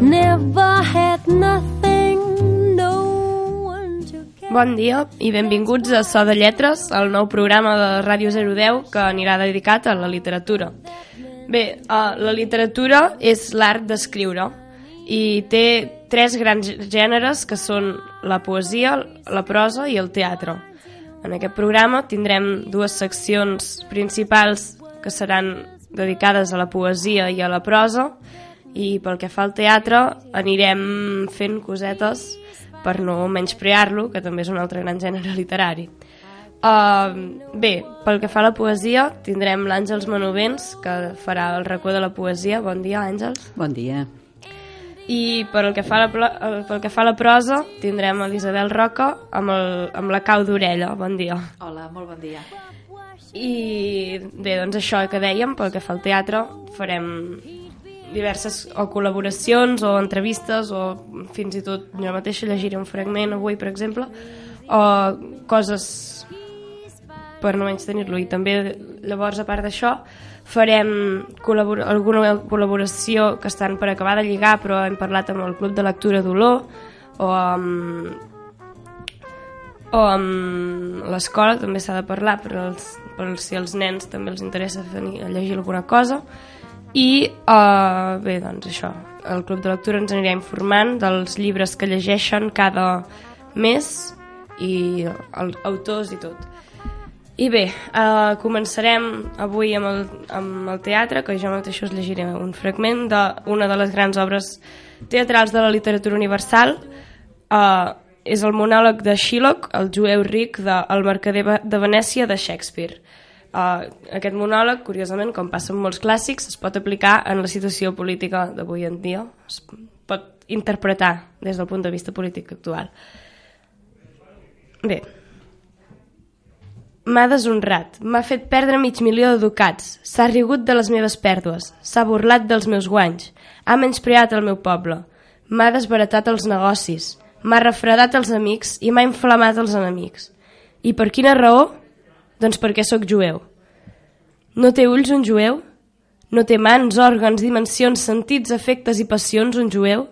Never had nothing, no one to. Bon dia i benvinguts a So de Lletres, el nou programa de Ràdio 010 que anirà dedicat a la literatura. Bé, uh, la literatura és l'art d'escriure i té tres grans gèneres que són la poesia, la prosa i el teatre. En aquest programa tindrem dues seccions principals que seran dedicades a la poesia i a la prosa i pel que fa al teatre anirem fent cosetes per no menysprear-lo, que també és un altre gran gènere literari. Uh, bé, pel que fa a la poesia, tindrem l'Àngels Manovens, que farà el racó de la poesia. Bon dia, Àngels. Bon dia. I pel que fa a la, eh, pel que fa a la prosa, tindrem l'Isabel Roca amb, el, amb la cau d'orella. Bon dia. Hola, molt bon dia. I bé, doncs això que dèiem, pel que fa al teatre, farem diverses o col·laboracions o entrevistes o fins i tot jo mateixa llegiré un fragment avui, per exemple, o coses per no menys tenir-lo i també llavors a part d'això farem col·labor alguna col·laboració que estan per acabar de lligar però hem parlat amb el Club de Lectura d'Olor o amb o amb l'escola també s'ha de parlar per, als, per si als nens també els interessa a llegir alguna cosa i uh, bé, doncs això. El Club de Lectura ens anirà informant dels llibres que llegeixen cada mes i els autors i tot. I bé, uh, començarem avui amb el, amb el teatre que jo mateix us llegiré un fragment d'una de les grans obres teatrals de la literatura universal. Uh, és el monòleg de Shylock, el jueu ric de El mercader de Venècia de Shakespeare. Uh, aquest monòleg, curiosament, com passa amb molts clàssics, es pot aplicar en la situació política d'avui en dia. Es pot interpretar des del punt de vista polític actual. Bé, M'ha deshonrat, m'ha fet perdre mig milió de ducats, s'ha rigut de les meves pèrdues, s'ha burlat dels meus guanys, ha menyspreat el meu poble, m'ha desbaratat els negocis, m'ha refredat els amics i m'ha inflamat els enemics. I per quina raó? Doncs perquè sóc jueu. No té ulls un jueu? No té mans, òrgans, dimensions, sentits, efectes i passions un jueu?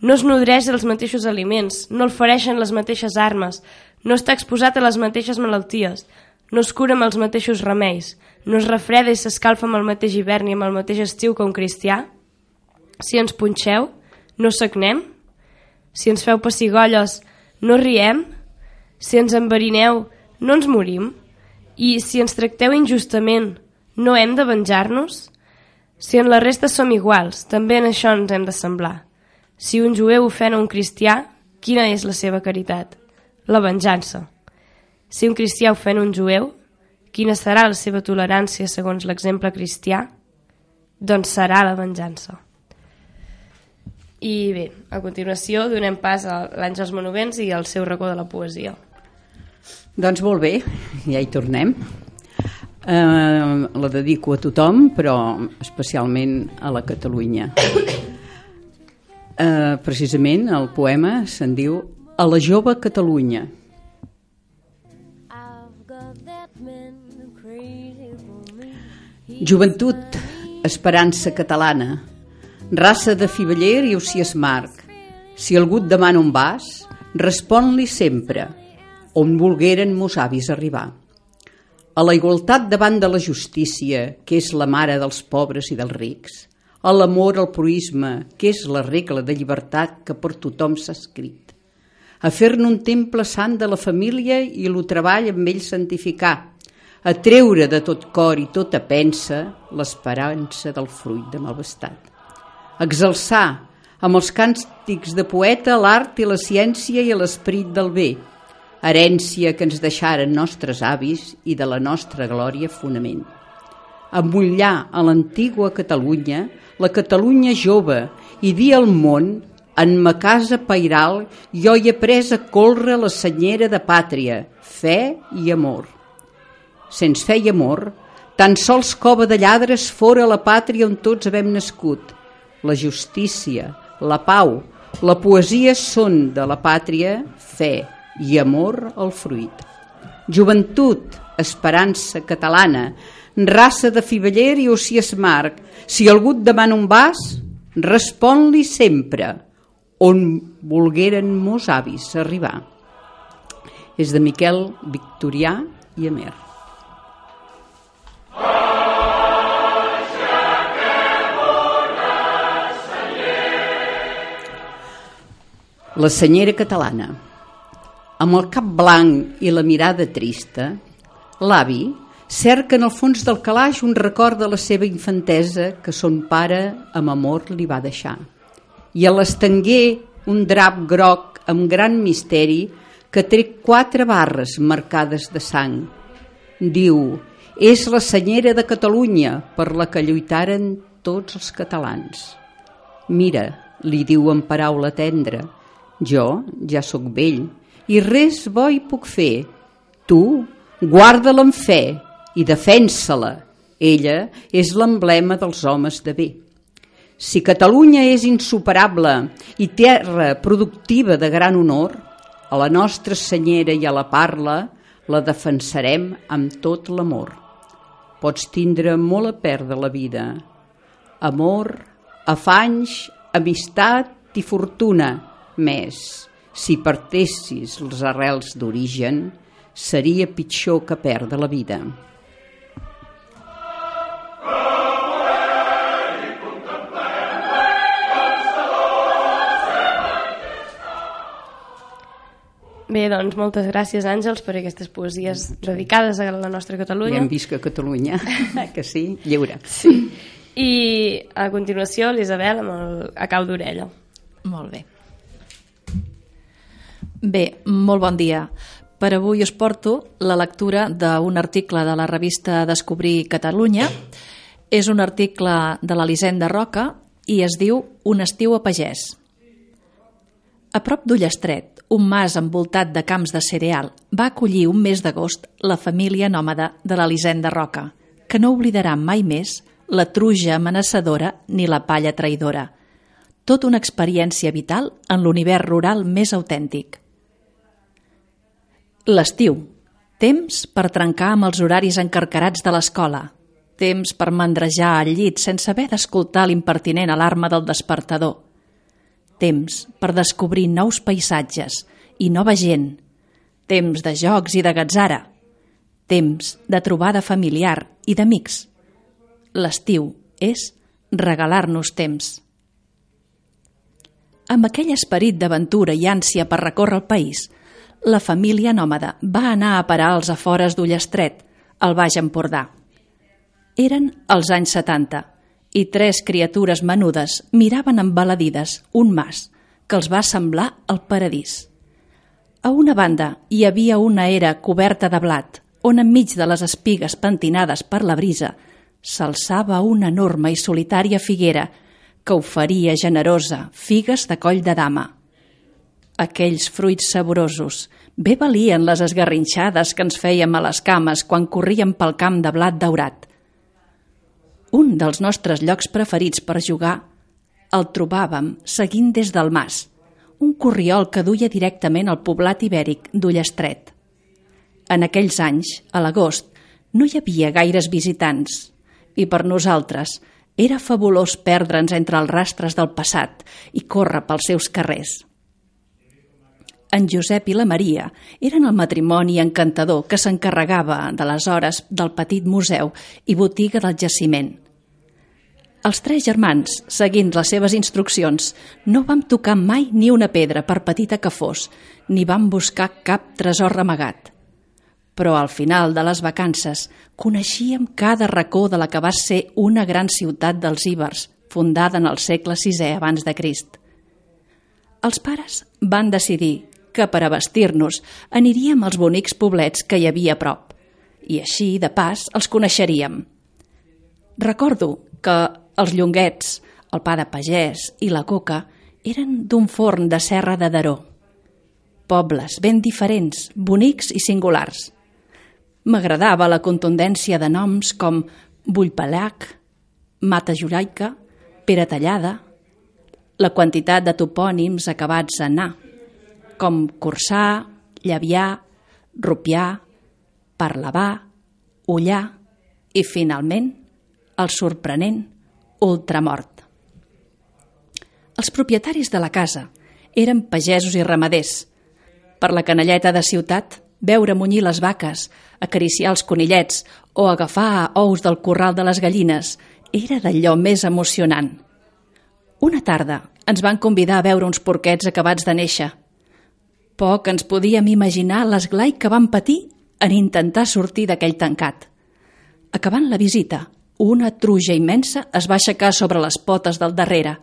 No es nodreix dels mateixos aliments, no el fereixen les mateixes armes, no està exposat a les mateixes malalties, no es cura amb els mateixos remeis, no es refreda i s'escalfa amb el mateix hivern i amb el mateix estiu que un cristià? Si ens punxeu, no sagnem? Si ens feu pessigolles, no riem? Si ens enverineu, no ens morim? I si ens tracteu injustament, no hem de venjar-nos? Si en la resta som iguals, també en això ens hem de semblar. Si un jueu ofèn a un cristià, quina és la seva caritat? La venjança. Si un cristià ofèn un jueu, quina serà la seva tolerància segons l'exemple cristià? Doncs serà la venjança. I bé, a continuació donem pas a l'Àngels Monovents i al seu racó de la poesia. Doncs molt bé, ja hi tornem. Eh, la dedico a tothom, però especialment a la Catalunya. Eh, precisament el poema se'n diu A la jove Catalunya. Joventut, esperança catalana, raça de fiveller i usies marc. Si algú et demana on vas, respon-li sempre, on volgueren mos avis arribar. A la igualtat davant de la justícia, que és la mare dels pobres i dels rics. A l'amor al proisme, que és la regla de llibertat que per tothom s'ha escrit. A fer-ne un temple sant de la família i el treball amb ell santificar a treure de tot cor i tota pensa l'esperança del fruit de malvestat. Exalçar amb els càntics de poeta l'art i la ciència i l'esperit del bé, herència que ens deixaren nostres avis i de la nostra glòria fonament. amullar a l'antigua Catalunya, la Catalunya jove, i dir al món en ma casa pairal jo hi he pres a colre la senyera de pàtria, fe i amor. Sense fe i amor, tan sols cova de lladres fora la pàtria on tots havem nascut. La justícia, la pau, la poesia són de la pàtria fe i amor al fruit. Joventut, esperança catalana, raça de fiveller i ocies marc, si algú et demana un vas, respon-li sempre, on volgueren mos avis arribar. És de Miquel Victorià i Amer. La senyera catalana. Amb el cap blanc i la mirada trista, l'avi cerca en el fons del calaix un record de la seva infantesa que son pare amb amor li va deixar. I a l'estenguer un drap groc amb gran misteri que té quatre barres marcades de sang. Diu, és la senyera de Catalunya per la que lluitaren tots els catalans. Mira, li diu en paraula tendra, jo ja sóc vell i res bo hi puc fer. Tu, guarda-la amb fe i defensa-la. Ella és l'emblema dels homes de bé. Si Catalunya és insuperable i terra productiva de gran honor, a la nostra senyera i a la parla la defensarem amb tot l'amor. Pots tindre molt a perdre la vida. Amor, afanys, amistat i fortuna, més, si partessis les arrels d'origen, seria pitjor que perdre la vida. Bé, doncs moltes gràcies, Àngels, per aquestes poesies dedicades a la nostra Ja Catalunya. hem vist que Catalunya, que sí, lliure. Sí. I a continuació, l'Isabel amb el a cau d'orella. Molt bé. Bé, molt bon dia. Per avui us porto la lectura d'un article de la revista Descobrir Catalunya. És un article de l'Elisenda Roca i es diu Un estiu a pagès. A prop d'Ullestret, un mas envoltat de camps de cereal va acollir un mes d'agost la família nòmada de l'Elisenda Roca, que no oblidarà mai més la truja amenaçadora ni la palla traïdora. Tot una experiència vital en l'univers rural més autèntic. L'estiu. Temps per trencar amb els horaris encarcarats de l'escola. Temps per mandrejar al llit sense haver d'escoltar l'impertinent alarma del despertador. Temps per descobrir nous paisatges i nova gent. Temps de jocs i de gatzara. Temps de trobada familiar i d'amics. L'estiu és regalar-nos temps. Amb aquell esperit d'aventura i ànsia per recórrer el país, la família nòmada va anar a parar als afores d'Ullestret, al Baix Empordà. Eren els anys 70 i tres criatures menudes miraven embaladides un mas que els va semblar el paradís. A una banda hi havia una era coberta de blat, on enmig de les espigues pentinades per la brisa s'alçava una enorme i solitària figuera que oferia generosa figues de coll de dama. Aquells fruits saborosos bé valien les esgarrinxades que ens fèiem a les cames quan corríem pel camp de blat daurat. Un dels nostres llocs preferits per jugar el trobàvem seguint des del mas, un corriol que duia directament al poblat ibèric d'Ullestret. En aquells anys, a l'agost, no hi havia gaires visitants i per nosaltres era fabulós perdre'ns entre els rastres del passat i córrer pels seus carrers. En Josep i la Maria eren el matrimoni encantador que s'encarregava de les hores del petit museu i botiga del jaciment. Els tres germans, seguint les seves instruccions, no vam tocar mai ni una pedra, per petita que fos, ni vam buscar cap tresor amagat. Però al final de les vacances coneixíem cada racó de la que va ser una gran ciutat dels Íbers, fundada en el segle VI abans de Crist. Els pares van decidir que per a vestir-nos aniríem als bonics poblets que hi havia a prop i així, de pas, els coneixeríem. Recordo que els llonguets, el pa de pagès i la coca eren d'un forn de serra de Daró. Pobles ben diferents, bonics i singulars. M'agradava la contundència de noms com Bullpalac, Mata Juraica, Pere Tallada, la quantitat de topònims acabats en A, com Cursà, Llavià, Rupià, Parlavà, Ullà i, finalment, el sorprenent Ultramort. Els propietaris de la casa eren pagesos i ramaders. Per la canalleta de ciutat, veure munyir les vaques, acariciar els conillets o agafar ous del corral de les gallines era d'allò més emocionant. Una tarda ens van convidar a veure uns porquets acabats de néixer. Poc ens podíem imaginar l'esglai que van patir en intentar sortir d'aquell tancat. Acabant la visita, una truja immensa es va aixecar sobre les potes del darrere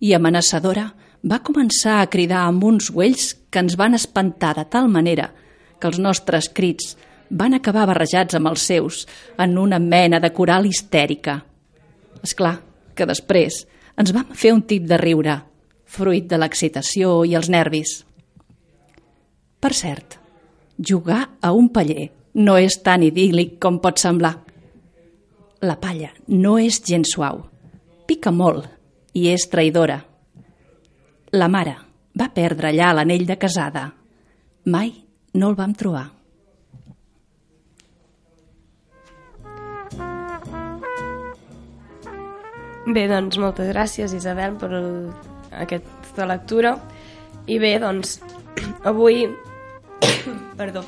i, amenaçadora, va començar a cridar amb uns güells que ens van espantar de tal manera que els nostres crits van acabar barrejats amb els seus en una mena de coral histèrica. És clar que després ens vam fer un tip de riure, fruit de l'excitació i els nervis. Per cert, jugar a un paller no és tan idíl·lic com pot semblar. La palla no és gens suau, pica molt i és traïdora. La mare va perdre allà l'anell de casada. Mai no el vam trobar. Bé, doncs moltes gràcies Isabel per el, aquesta lectura i bé, doncs avui perdó.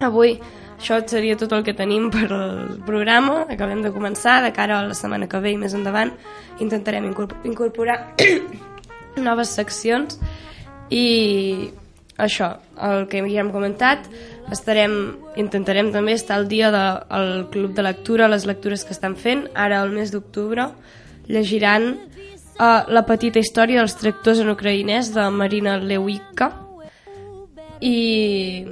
Avui això seria tot el que tenim per al programa. Acabem de començar, de cara a la setmana que ve i més endavant intentarem incorporar noves seccions. I això, el que ja hem comentat estarem, intentarem també estar al dia del de, club de lectura, les lectures que estan fent. Ara al mes d'octubre llegiran uh, La petita història dels tractors en ucraïnès de Marina Lewicka i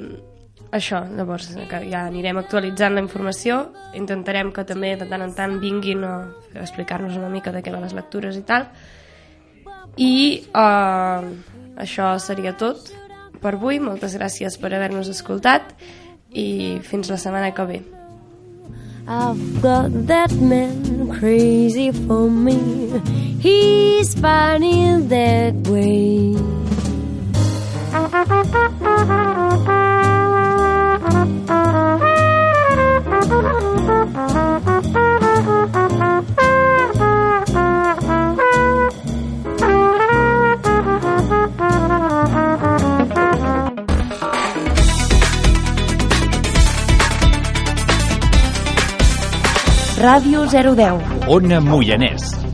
això, llavors ja anirem actualitzant la informació intentarem que també de tant en tant vinguin a explicar-nos una mica de què van les lectures i tal i uh, això seria tot per avui, moltes gràcies per haver-nos escoltat i fins la setmana que ve I've got that man crazy for me. He's funny that way. 010. Ona Moianès.